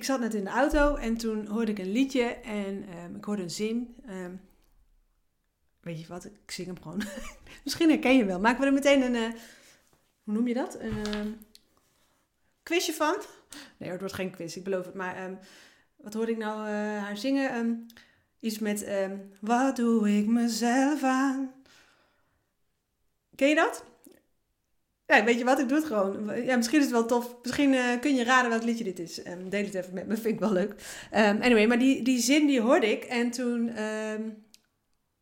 Ik zat net in de auto en toen hoorde ik een liedje en ehm, ik hoorde een zin. Ehm, weet je wat, ik zing hem gewoon. Misschien herken je wel. Maken we er meteen een, uh, hoe noem je dat? Een uh, quizje van? Nee, het wordt geen quiz, ik beloof het. Maar wat hoorde ik nou uh, haar zingen? iets met, wat doe ik mezelf aan? Ken je dat? Ja, weet je wat, ik doe het gewoon. Ja, misschien is het wel tof. Misschien uh, kun je raden welk liedje dit is. Um, deel het even met me, vind ik wel leuk. Um, anyway, maar die, die zin die hoorde ik en toen um,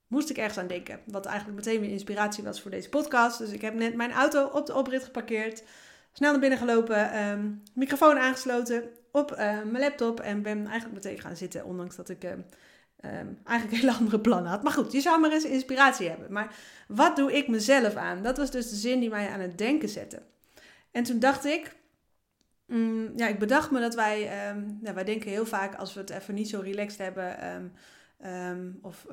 moest ik ergens aan denken. Wat eigenlijk meteen weer inspiratie was voor deze podcast. Dus ik heb net mijn auto op de oprit geparkeerd. Snel naar binnen gelopen, microfoon aangesloten op uh, mijn laptop en ben eigenlijk meteen gaan zitten. Ondanks dat ik um, eigenlijk hele andere plannen had. Maar goed, je zou maar eens inspiratie hebben. Maar wat doe ik mezelf aan? Dat was dus de zin die mij aan het denken zette. En toen dacht ik, mm, ja, ik bedacht me dat wij, um, wij denken heel vaak als we het even niet zo relaxed hebben, um, of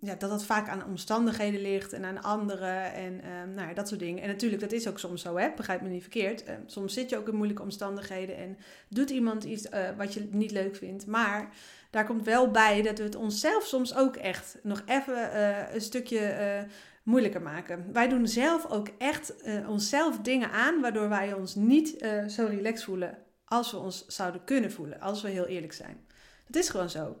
ja, dat dat vaak aan omstandigheden ligt en aan anderen en nou ja, dat soort dingen. En natuurlijk, dat is ook soms zo, hè? begrijp me niet verkeerd. soms zit je ook in moeilijke omstandigheden en doet iemand iets uh, wat je niet leuk vindt. Maar daar komt wel bij dat we het onszelf soms ook echt nog even uh, een stukje uh, moeilijker maken. Wij doen zelf ook echt onszelf dingen aan waardoor wij ons niet zo relaxed voelen als we ons zouden kunnen voelen, als we heel eerlijk zijn. Dat is gewoon zo.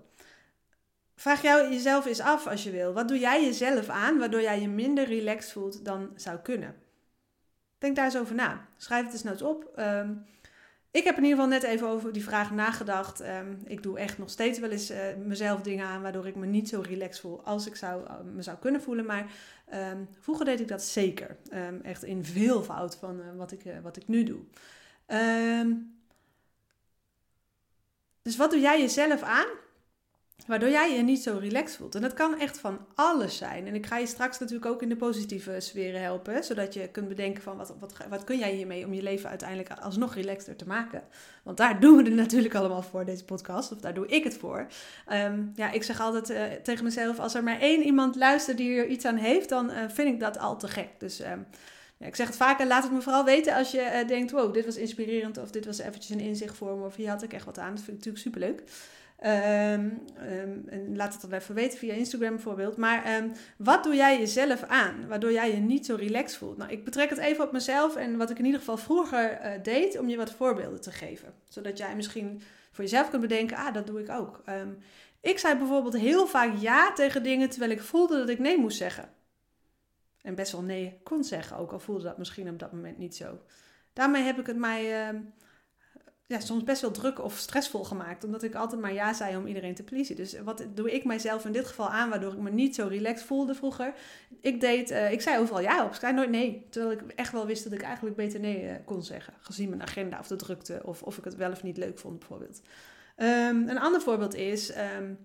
Vraag jou jezelf eens af als je wil. Wat doe jij jezelf aan waardoor jij je minder relaxed voelt dan zou kunnen? Denk daar eens over na. Schrijf het eens op. Um, ik heb in ieder geval net even over die vraag nagedacht. Ehm, ik doe echt nog steeds wel eens uh, mezelf dingen aan waardoor ik me niet zo relaxed voel als ik zou, uh, me zou kunnen voelen. Maar um, vroeger deed ik dat zeker. Echt in veel fout van uh, wat, ik, wat ik nu doe. dus wat doe jij jezelf aan Waardoor jij je niet zo relaxed voelt. En dat kan echt van alles zijn. En ik ga je straks natuurlijk ook in de positieve sferen helpen. Zodat je kunt bedenken van wat, wat, wat kun jij hiermee om je leven uiteindelijk alsnog relaxter te maken. Want daar doen we het natuurlijk allemaal voor, deze podcast. Of daar doe ik het voor. Um, ja, ik zeg altijd uh, tegen mezelf, als er maar één iemand luistert die er iets aan heeft, dan uh, vind ik dat al te gek. Dus... Um, ja, ik zeg het vaker, laat het me vooral weten als je uh, denkt, wow, dit was inspirerend of dit was eventjes een inzicht voor me of hier had ik echt wat aan. Dat vind ik natuurlijk superleuk. Um, um, en laat het dan even weten via Instagram bijvoorbeeld. Maar um, wat doe jij jezelf aan, waardoor jij je niet zo relaxed voelt? Nou, ik betrek het even op mezelf en wat ik in ieder geval vroeger uh, deed, om je wat voorbeelden te geven. Zodat jij misschien voor jezelf kunt bedenken, ah, dat doe ik ook. ik zei bijvoorbeeld heel vaak ja tegen dingen, terwijl ik voelde dat ik nee moest zeggen. En best wel nee kon zeggen, ook al voelde dat misschien op dat moment niet zo. Daarmee heb ik het mij ja, soms best wel druk of stressvol gemaakt. Omdat ik altijd maar ja zei om iedereen te pleasen. Dus wat doe ik mijzelf in dit geval aan, waardoor ik me niet zo relaxed voelde vroeger. Ik, deed, uh, ik zei overal ja op, ik zei nooit nee. Terwijl ik echt wel wist dat ik eigenlijk beter nee uh, kon zeggen. Gezien mijn agenda of de drukte. Of of ik het wel of niet leuk vond bijvoorbeeld. Um, een ander voorbeeld is... Um,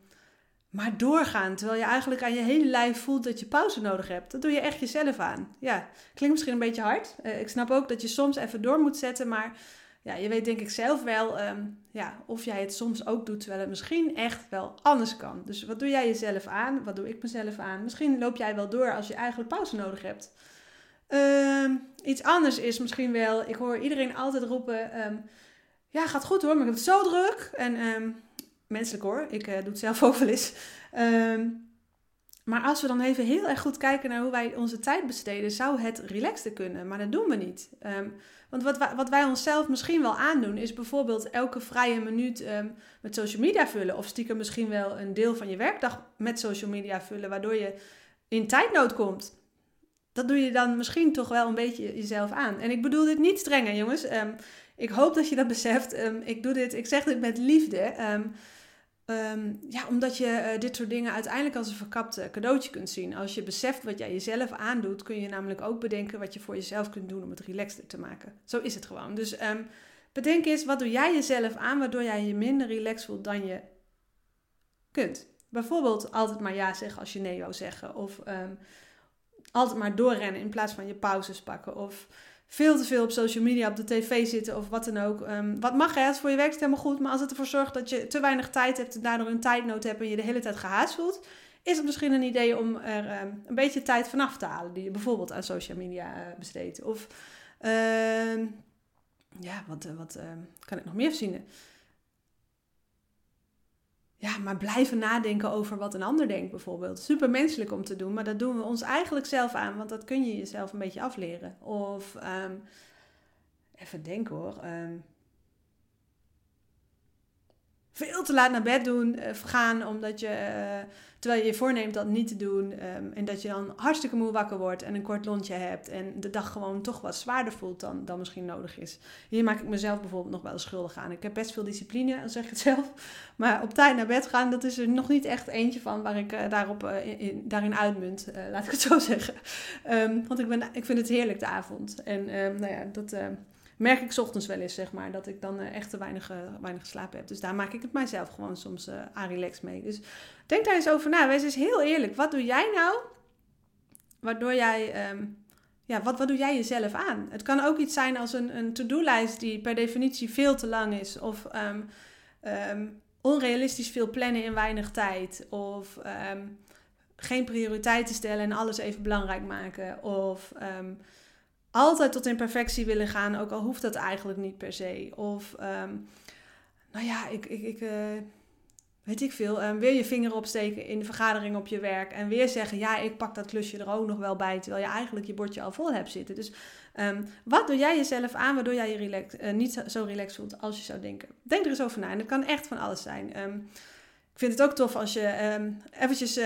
maar doorgaan, terwijl je eigenlijk aan je hele lijf voelt dat je pauze nodig hebt. Dat doe je echt jezelf aan. Ja, klinkt misschien een beetje hard. Uh, ik snap ook dat je soms even door moet zetten, maar ja, je weet denk ik zelf wel um, ja, of jij het soms ook doet terwijl het misschien echt wel anders kan. Dus wat doe jij jezelf aan? Wat doe ik mezelf aan? Misschien loop jij wel door als je eigenlijk pauze nodig hebt. Um, iets anders is misschien wel, ik hoor iedereen altijd roepen, um, ja gaat goed hoor, maar ik heb het zo druk. En menselijk hoor, ik uh, doe het zelf ook wel eens. Maar als we dan even heel erg goed kijken naar hoe wij onze tijd besteden, zou het relaxter kunnen. Maar dat doen we niet. Um, want wat wat wij onszelf misschien wel aandoen, is bijvoorbeeld elke vrije minuut um, met social media vullen. Of stiekem misschien wel een deel van je werkdag met social media vullen, waardoor je in tijdnood komt. Dat doe je dan misschien toch wel een beetje jezelf aan. En ik bedoel dit niet streng, jongens. Um, ik hoop dat je dat beseft. Ik doe dit, ik zeg dit met liefde. Um, ja, omdat je uh, dit soort dingen uiteindelijk als een verkapt cadeautje kunt zien. Als je beseft wat jij jezelf aandoet, kun je namelijk ook bedenken wat je voor jezelf kunt doen om het relaxter te maken. Zo is het gewoon. Dus um, bedenk eens, wat doe jij jezelf aan waardoor jij je minder relaxed voelt dan je kunt? Bijvoorbeeld altijd maar ja zeggen als je nee wou zeggen. Of ehm, altijd maar doorrennen in plaats van je pauzes pakken. Of veel te veel op social media, op de tv zitten of wat dan ook. Ehm, wat mag hè, voor je werkt helemaal goed. Maar als het ervoor zorgt dat je te weinig tijd hebt en daardoor een tijdnood hebt en je de hele tijd gehaast voelt, is het misschien een idee om er ehm, een beetje tijd vanaf te halen die je bijvoorbeeld aan social media uh, besteedt. Of ja, wat, eh, wat kan ik nog meer verzinnen? Ja, maar blijven nadenken over wat een ander denkt bijvoorbeeld. Super menselijk om te doen, maar dat doen we ons eigenlijk zelf aan, want dat kun je jezelf een beetje afleren. Of ehm, even denken hoor. Ehm, veel te laat naar bed doen, uh, gaan omdat je, uh, terwijl je je voorneemt dat niet te doen. Um, en dat je dan hartstikke moe wakker wordt en een kort lontje hebt. En de dag gewoon toch wat zwaarder voelt dan, dan misschien nodig is. Hier maak ik mezelf bijvoorbeeld nog wel schuldig aan. Ik heb best veel discipline, zeg ik het zelf. Maar op tijd naar bed gaan, dat is er nog niet echt eentje van waar ik uh, daarop, in, daarin uitmunt. laat ik het zo zeggen. Um, want ik, ben, ik vind het heerlijk de avond. En um, nou ja, dat merk ik ochtends wel eens, zeg maar, dat ik dan uh, echt te weinig, uh, weinig geslapen heb. Dus daar maak ik het mijzelf gewoon soms uh, aan relax mee. Dus denk daar eens over na. Wees eens heel eerlijk. Wat doe jij nou waardoor jij... Um, ja, wat, wat doe jij jezelf aan? Het kan ook iets zijn als een, een to-do-lijst die per definitie veel te lang is. Of um, um, onrealistisch veel plannen in weinig tijd. Of geen prioriteiten stellen en alles even belangrijk maken. Of altijd tot in perfectie willen gaan, ook al hoeft dat eigenlijk niet per se. Of, um, nou ja, ik, ik, ik uh, weet ik veel, um, weer je vinger opsteken in de vergadering op je werk en weer zeggen, ja, ik pak dat klusje er ook nog wel bij, terwijl je eigenlijk je bordje al vol hebt zitten. Dus um, wat doe jij jezelf aan waardoor jij je uh, niet zo relaxed voelt als je zou denken? Denk er eens over na en het kan echt van alles zijn. ik vind het ook tof als je eventjes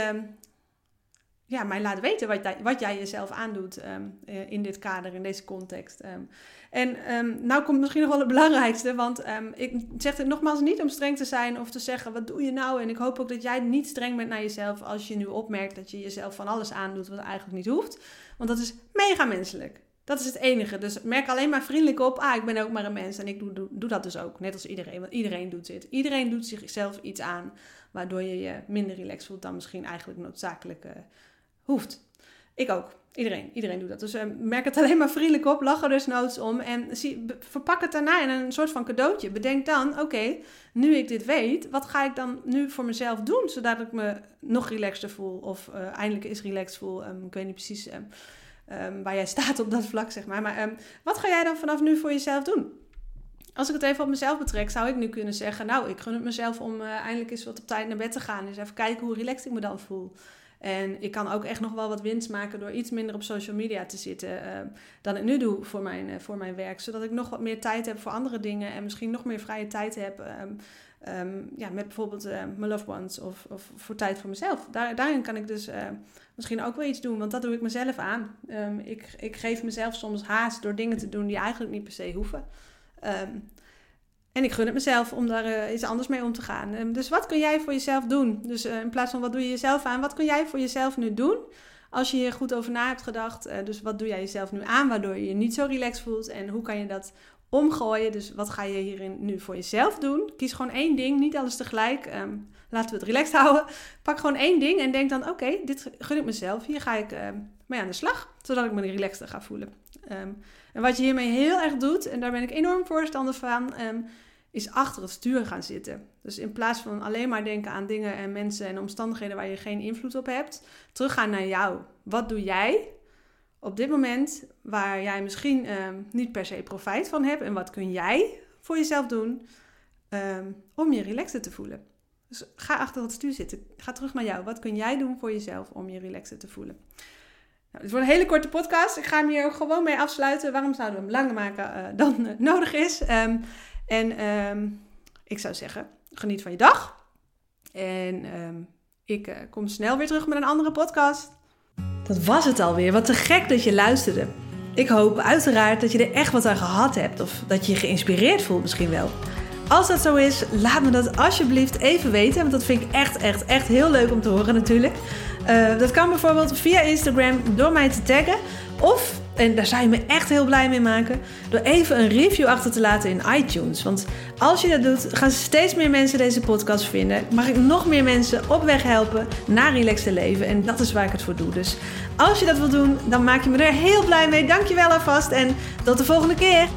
ja, mij laat weten wat, wat jij jezelf aandoet um, in dit kader, in deze context. Um, en um, nou komt misschien nog wel het belangrijkste, want ik zeg het nogmaals niet om streng te zijn of te zeggen, wat doe je nou? En ik hoop ook dat jij niet streng bent naar jezelf als je nu opmerkt dat je jezelf van alles aandoet wat eigenlijk niet hoeft. Want dat is mega menselijk. Dat is het enige. Dus merk alleen maar vriendelijk op, ah, ik ben ook maar een mens en ik doe, doe, doe dat dus ook. Net als iedereen, want iedereen doet dit. Iedereen doet zichzelf iets aan, waardoor je je minder relaxed voelt dan misschien eigenlijk noodzakelijk... Uh, hoeft. Ik ook. Iedereen. Iedereen doet dat. Dus uh, merk het alleen maar vriendelijk op. Lach er dus noods om. En zie, verpak het daarna in een soort van cadeautje. Bedenk dan, oké, nu ik dit weet, wat ga ik dan nu voor mezelf doen? Zodat ik me nog relaxter voel. Of uh, eindelijk eens relaxed voel. Um, ik weet niet precies um, um, waar jij staat op dat vlak, zeg maar. Maar wat ga jij dan vanaf nu voor jezelf doen? Als ik het even op mezelf betrek, zou ik nu kunnen zeggen... Nou, ik gun het mezelf om uh, eindelijk eens wat op tijd naar bed te gaan. Dus even kijken hoe relaxed ik me dan voel. En ik kan ook echt nog wel wat winst maken door iets minder op social media te zitten uh, dan ik nu doe voor mijn, uh, voor mijn werk. Zodat ik nog wat meer tijd heb voor andere dingen en misschien nog meer vrije tijd heb. Um, um, ja, met bijvoorbeeld uh, mijn loved ones of, of voor tijd voor mezelf. Daar, daarin kan ik dus misschien ook wel iets doen, want dat doe ik mezelf aan. Um, ik, ik geef mezelf soms haast door dingen te doen die eigenlijk niet per se hoeven. En ik gun het mezelf om daar uh, iets anders mee om te gaan. Um, dus wat kun jij voor jezelf doen? Dus uh, in plaats van wat doe je jezelf aan, wat kun jij voor jezelf nu doen? Als je hier goed over na hebt gedacht. Uh, dus wat doe jij jezelf nu aan waardoor je je niet zo relaxed voelt? En hoe kan je dat omgooien? Dus wat ga je hierin nu voor jezelf doen? Kies gewoon één ding, niet alles tegelijk. Um, laten we het relaxed houden. Pak gewoon één ding en denk dan: oké, dit gun ik mezelf. Hier ga ik mee aan de slag, zodat ik me relaxter ga voelen. En wat je hiermee heel erg doet, en daar ben ik enorm voorstander van, is achter het stuur gaan zitten. Dus in plaats van alleen maar denken aan dingen en mensen en omstandigheden waar je geen invloed op hebt, teruggaan naar jou. Wat doe jij op dit moment waar jij misschien ehm, niet per se profijt van hebt en wat kun jij voor jezelf doen ehm, om je relaxer te voelen? Dus ga achter het stuur zitten. Ga terug naar jou. Wat kun jij doen voor jezelf om je relaxer te voelen? Nou, het wordt een hele korte podcast. Ik ga hem hier gewoon mee afsluiten. Waarom zouden we hem langer maken uh, dan uh, nodig is? Um, en ehm, ik zou zeggen, geniet van je dag. En ehm, ik uh, kom snel weer terug met een andere podcast. Dat was het alweer. Wat te gek dat je luisterde. Ik hoop uiteraard dat je er echt wat aan gehad hebt. Of dat je je geïnspireerd voelt misschien wel. Als dat zo is, laat me dat alsjeblieft even weten. Want dat vind ik echt, echt, echt heel leuk om te horen natuurlijk. Uh, dat kan bijvoorbeeld via Instagram door mij te taggen. Of En daar zou je me echt heel blij mee maken. Door even een review achter te laten in iTunes. Want als je dat doet, gaan steeds meer mensen deze podcast vinden. Mag ik nog meer mensen op weg helpen naar relaxed leven. En dat is waar ik het voor doe. Dus als je dat wil doen, dan maak je me er heel blij mee. Dankjewel alvast en tot de volgende keer.